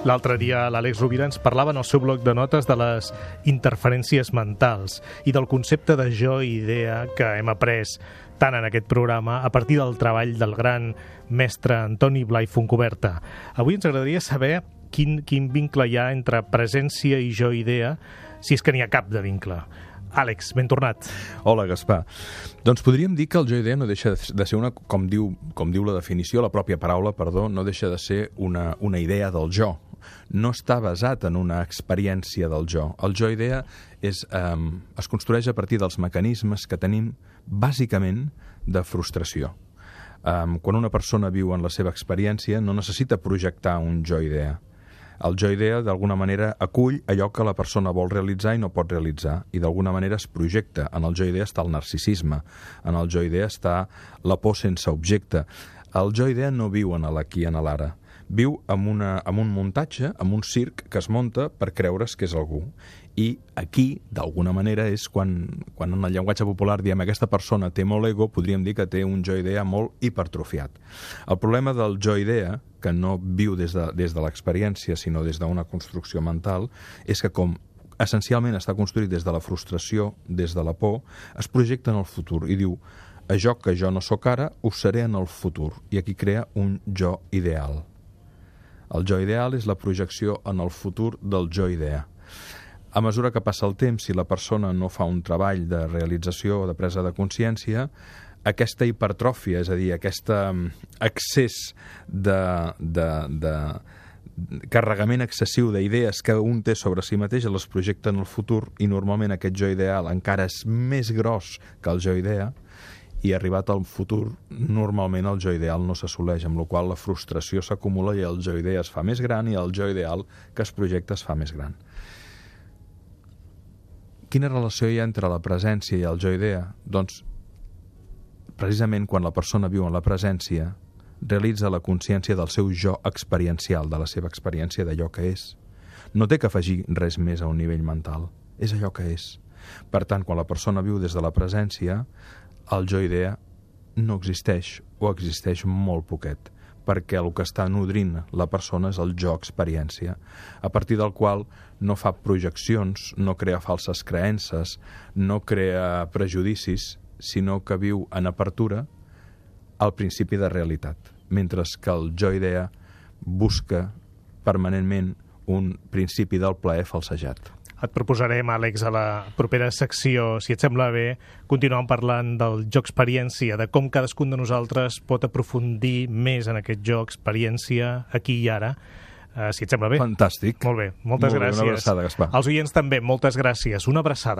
L'altre dia l'Àlex Rovira ens parlava en el seu bloc de notes de les interferències mentals i del concepte de jo i idea que hem après tant en aquest programa a partir del treball del gran mestre Antoni Blai Foncoberta. Avui ens agradaria saber quin, quin vincle hi ha entre presència i jo idea, si és que n'hi ha cap de vincle. Àlex, ben tornat. Hola, Gaspar. Doncs podríem dir que el jo idea no deixa de ser una, com diu, com diu la definició, la pròpia paraula, perdó, no deixa de ser una, una idea del jo. No està basat en una experiència del jo. El jo idea és, eh, es construeix a partir dels mecanismes que tenim bàsicament de frustració. Um, quan una persona viu en la seva experiència no necessita projectar un jo idea el jo idea, d'alguna manera, acull allò que la persona vol realitzar i no pot realitzar, i d'alguna manera es projecta. En el jo idea està el narcisisme, en el jo idea està la por sense objecte. El jo idea no viu en l'aquí, en l'ara. Viu amb, una, amb un muntatge, amb un circ que es munta per creure's que és algú. I aquí, d'alguna manera, és quan, quan en el llenguatge popular diem aquesta persona té molt ego, podríem dir que té un jo idea molt hipertrofiat. El problema del jo idea, que no viu des de, des de l'experiència, sinó des d'una construcció mental, és que com essencialment està construït des de la frustració, des de la por, es projecta en el futur i diu això que jo no sóc ara, ho seré en el futur. I aquí crea un jo ideal. El jo ideal és la projecció en el futur del jo idea. A mesura que passa el temps, si la persona no fa un treball de realització o de presa de consciència, aquesta hipertròfia, és a dir, aquest excés de, de, de carregament excessiu d'idees que un té sobre si mateix les projecta en el futur i normalment aquest jo ideal encara és més gros que el jo idea i arribat al futur, normalment el jo ideal no s'assoleix, amb la qual la frustració s'acumula i el jo idea es fa més gran i el jo ideal que es projecta es fa més gran. Quina relació hi ha entre la presència i el jo idea? Doncs, precisament quan la persona viu en la presència, realitza la consciència del seu jo experiencial, de la seva experiència d'allò que és. No té que afegir res més a un nivell mental. És allò que és. Per tant, quan la persona viu des de la presència, el jo idea no existeix o existeix molt poquet perquè el que està nodrint la persona és el jo experiència, a partir del qual no fa projeccions, no crea falses creences, no crea prejudicis, sinó que viu en apertura al principi de realitat, mentre que el jo idea busca permanentment un principi del plaer falsejat et proposarem, Àlex, a la propera secció, si et sembla bé, continuem parlant del joc experiència, de com cadascun de nosaltres pot aprofundir més en aquest joc experiència aquí i ara. Uh, si et sembla bé. Fantàstic. Molt bé, moltes Molt gràcies. Bé, una abraçada, Gaspar. Els oients també, moltes gràcies. Una abraçada.